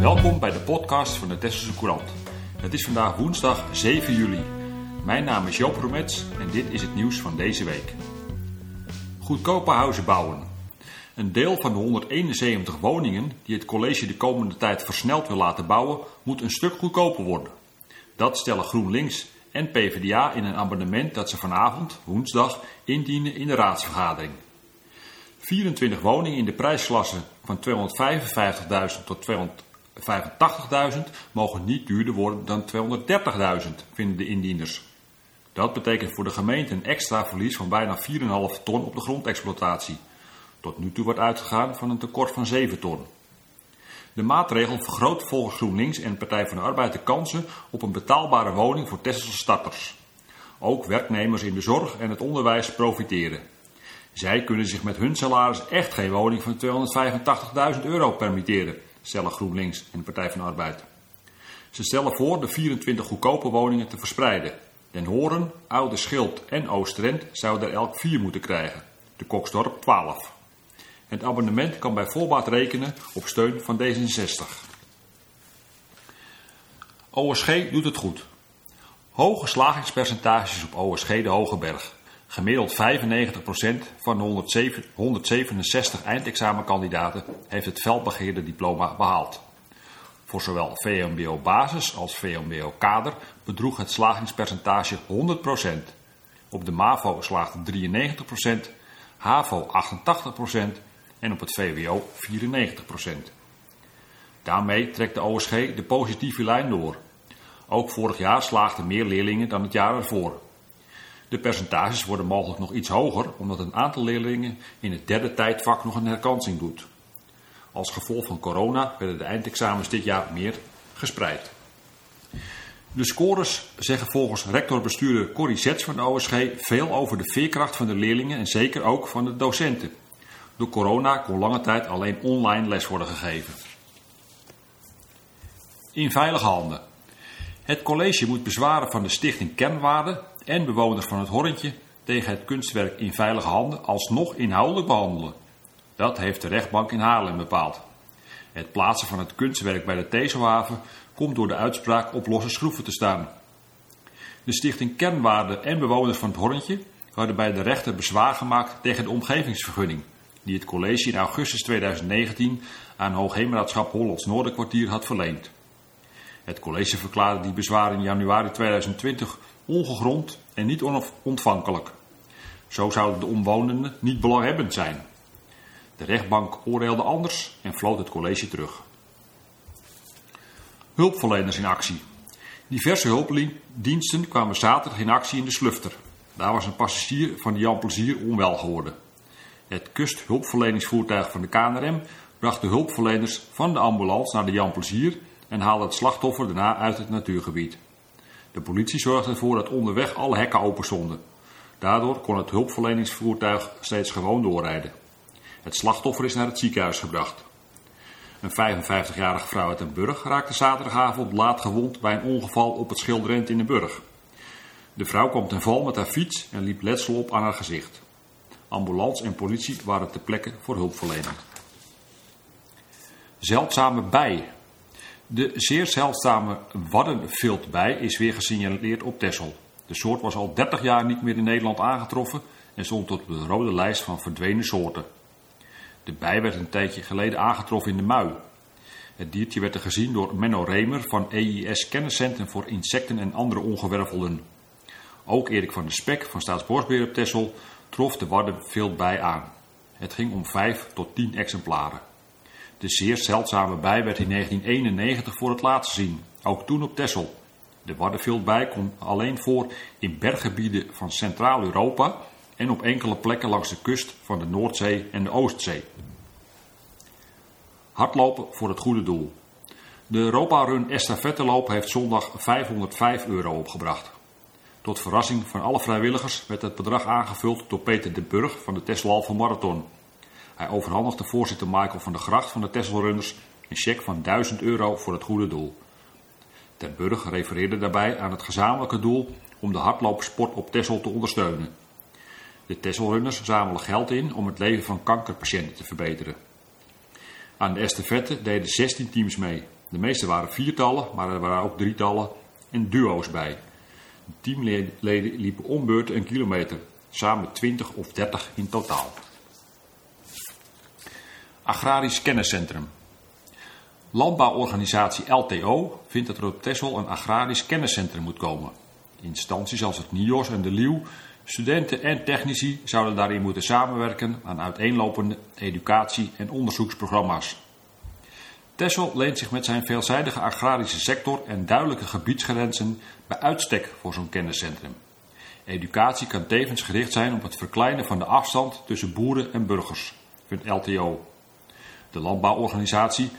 Welkom bij de podcast van de Tesselse Courant. Het is vandaag woensdag 7 juli. Mijn naam is Joop Romets en dit is het nieuws van deze week. Goedkope huizen bouwen. Een deel van de 171 woningen die het college de komende tijd versneld wil laten bouwen, moet een stuk goedkoper worden. Dat stellen GroenLinks en PvdA in een amendement dat ze vanavond, woensdag, indienen in de raadsvergadering. 24 woningen in de prijsklasse van 255.000 tot 285.000 mogen niet duurder worden dan 230.000, vinden de indieners. Dat betekent voor de gemeente een extra verlies van bijna 4,5 ton op de grondexploitatie. Tot nu toe wordt uitgegaan van een tekort van 7 ton. De maatregel vergroot volgens GroenLinks en Partij van de Arbeid de kansen op een betaalbare woning voor Tesselse starters. Ook werknemers in de zorg en het onderwijs profiteren. Zij kunnen zich met hun salaris echt geen woning van 285.000 euro permitteren, stellen GroenLinks en Partij van de Arbeid. Ze stellen voor de 24 goedkope woningen te verspreiden. Den Horen, Oude Schild en Oostrent zouden er elk vier moeten krijgen. De Koksdorp 12. Het abonnement kan bij voorbaat rekenen op steun van D66. OSG doet het goed. Hoge slagingspercentages op OSG de Hogeberg. Gemiddeld 95% van de 167 eindexamenkandidaten heeft het veldbegeerde diploma behaald. Voor zowel VMBO basis als VMBO kader bedroeg het slagingspercentage 100%. Op de MAVO slaagde 93%, HAVO 88% en op het VWO 94%. Daarmee trekt de OSG de positieve lijn door. Ook vorig jaar slaagden meer leerlingen dan het jaar ervoor. De percentages worden mogelijk nog iets hoger omdat een aantal leerlingen in het derde tijdvak nog een herkansing doet. Als gevolg van corona werden de eindexamens dit jaar meer gespreid. De scores zeggen volgens rectorbestuurder Corrie Zets van de OSG veel over de veerkracht van de leerlingen en zeker ook van de docenten. Door corona kon lange tijd alleen online les worden gegeven. In veilige handen. Het college moet bezwaren van de stichting Kernwaarde en bewoners van het Horrentje tegen het kunstwerk in veilige handen alsnog inhoudelijk behandelen. Dat heeft de rechtbank in Haarlem bepaald. Het plaatsen van het kunstwerk bij de Tezelhaven komt door de uitspraak op losse schroeven te staan. De stichting Kernwaarde en bewoners van het Horrentje hadden bij de rechter bezwaar gemaakt tegen de omgevingsvergunning die het college in augustus 2019 aan Hoogheemraadschap Hollands Noorderkwartier had verleend. Het college verklaarde die bezwaren in januari 2020 ongegrond en niet onontvankelijk. Zo zouden de omwonenden niet belanghebbend zijn. De rechtbank oordeelde anders en floot het college terug. Hulpverleners in actie. Diverse hulpdiensten kwamen zaterdag in actie in de Slufter. Daar was een passagier van de Jan Plezier onwel geworden. Het kusthulpverleningsvoertuig van de KNRM bracht de hulpverleners van de ambulance naar de Jan Plezier en haalde het slachtoffer daarna uit het natuurgebied. De politie zorgde ervoor dat onderweg alle hekken open stonden. Daardoor kon het hulpverleningsvoertuig steeds gewoon doorrijden. Het slachtoffer is naar het ziekenhuis gebracht. Een 55-jarige vrouw uit Den Burg raakte zaterdagavond laat gewond bij een ongeval op het Schildrent in de Burg. De vrouw kwam ten val met haar fiets en liep letsel op aan haar gezicht. Ambulance en politie waren ter plekke voor hulpverlening. Zeldzame bij. De zeer zeldzame waddenviltbij is weer gesignaleerd op Texel. De soort was al 30 jaar niet meer in Nederland aangetroffen en stond op de rode lijst van verdwenen soorten. De bij werd een tijdje geleden aangetroffen in de Mui. Het diertje werd er gezien door Menno Remer van EIS Kenniscentrum voor Insecten en andere ongewervelden. Ook Erik van der Spek van Staatsbosbeheer op Texel trof de waddenviltbij aan. Het ging om 5 tot 10 exemplaren. De zeer zeldzame bij werd in 1991 voor het laatst gezien, ook toen op Texel. De waddenviltbij komt alleen voor in berggebieden van Centraal-Europa en op enkele plekken langs de kust van de Noordzee en de Oostzee. Hardlopen voor het goede doel. De Europa Run estafetteloop heeft zondag 505 euro opgebracht. Tot verrassing van alle vrijwilligers werd het bedrag aangevuld door Peter de Burg van de Teslalve Marathon. Hij overhandigde voorzitter Michael van der Gracht van de Tesselrunners een cheque van 1000 euro voor het goede doel. Ter Burg refereerde daarbij aan het gezamenlijke doel om de hardloopsport op Tessel te ondersteunen. De Tesselrunners zamelen geld in om het leven van kankerpatiënten te verbeteren. Aan de estafette deden 16 teams mee. De meeste waren viertallen, maar er waren ook drietallen en duo's bij. De teamleden liepen ombeurt een kilometer, samen 20 of 30 in totaal. Agrarisch Kenniscentrum. Landbouworganisatie LTO vindt dat er op Texel een agrarisch kenniscentrum moet komen. Instanties als het NIOS en de Lieuw, studenten en technici zouden daarin moeten samenwerken aan uiteenlopende educatie- en onderzoeksprogramma's. Texel leent zich met zijn veelzijdige agrarische sector en duidelijke gebiedsgrenzen bij uitstek voor zo'n kenniscentrum. Educatie kan tevens gericht zijn op het verkleinen van de afstand tussen boeren en burgers, vindt LTO. De landbouworganisatie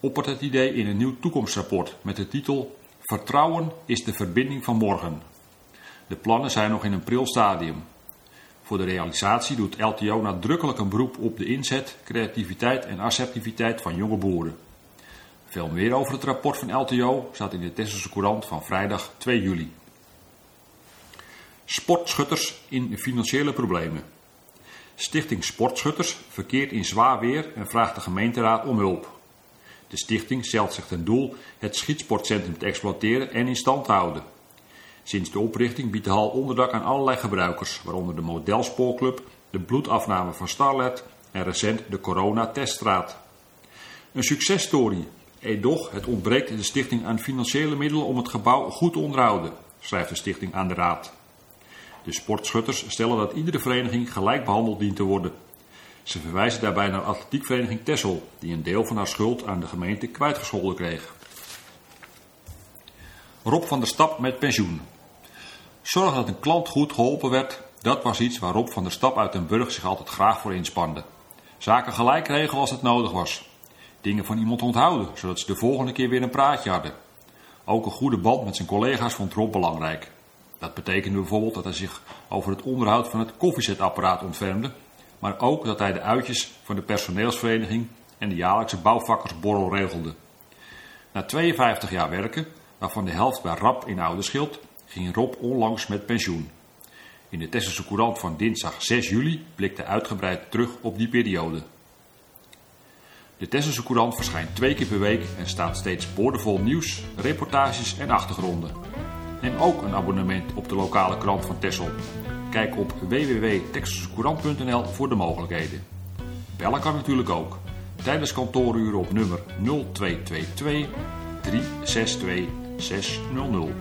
oppert het idee in een nieuw toekomstrapport met de titel Vertrouwen is de verbinding van morgen. De plannen zijn nog in een pril stadium. Voor de realisatie doet LTO nadrukkelijk een beroep op de inzet, creativiteit en assertiviteit van jonge boeren. Veel meer over het rapport van LTO staat in de Tesselse Courant van vrijdag 2 juli. Sportschutters in financiële problemen. Stichting Sportschutters verkeert in zwaar weer en vraagt de gemeenteraad om hulp. De stichting stelt zich ten doel het schietsportcentrum te exploiteren en in stand te houden. Sinds de oprichting biedt de hal onderdak aan allerlei gebruikers, waaronder de Modelspoorclub, de bloedafname van Starlet en recent de Corona-teststraat. Een successtory, edoch het ontbreekt de stichting aan financiële middelen om het gebouw goed te onderhouden, schrijft de stichting aan de raad. De sportschutters stellen dat iedere vereniging gelijk behandeld dient te worden. Ze verwijzen daarbij naar atletiekvereniging Tessel, die een deel van haar schuld aan de gemeente kwijtgescholden kreeg. Rob van der Stap met pensioen. Zorg dat een klant goed geholpen werd, dat was iets waar Rob van der Stap uit Den Burg zich altijd graag voor inspande. Zaken gelijk regelen als het nodig was. Dingen van iemand onthouden, zodat ze de volgende keer weer een praatje hadden. Ook een goede band met zijn collega's vond Rob belangrijk. Dat betekende bijvoorbeeld dat hij zich over het onderhoud van het koffiezetapparaat ontfermde, maar ook dat hij de uitjes van de personeelsvereniging en de jaarlijkse bouwvakkersborrel regelde. Na 52 jaar werken, waarvan de helft bij RAP in Ouderschild, ging Rob onlangs met pensioen. In de Tesselse Courant van dinsdag 6 juli blikte uitgebreid terug op die periode. De Tesselse Courant verschijnt twee keer per week en staat steeds boordevol nieuws, reportages en achtergronden. Neem ook een abonnement op de lokale krant van Tessel. Kijk op www.texascourant.nl voor de mogelijkheden. Bellen kan natuurlijk ook. Tijdens kantooruren op nummer 0222 362 600.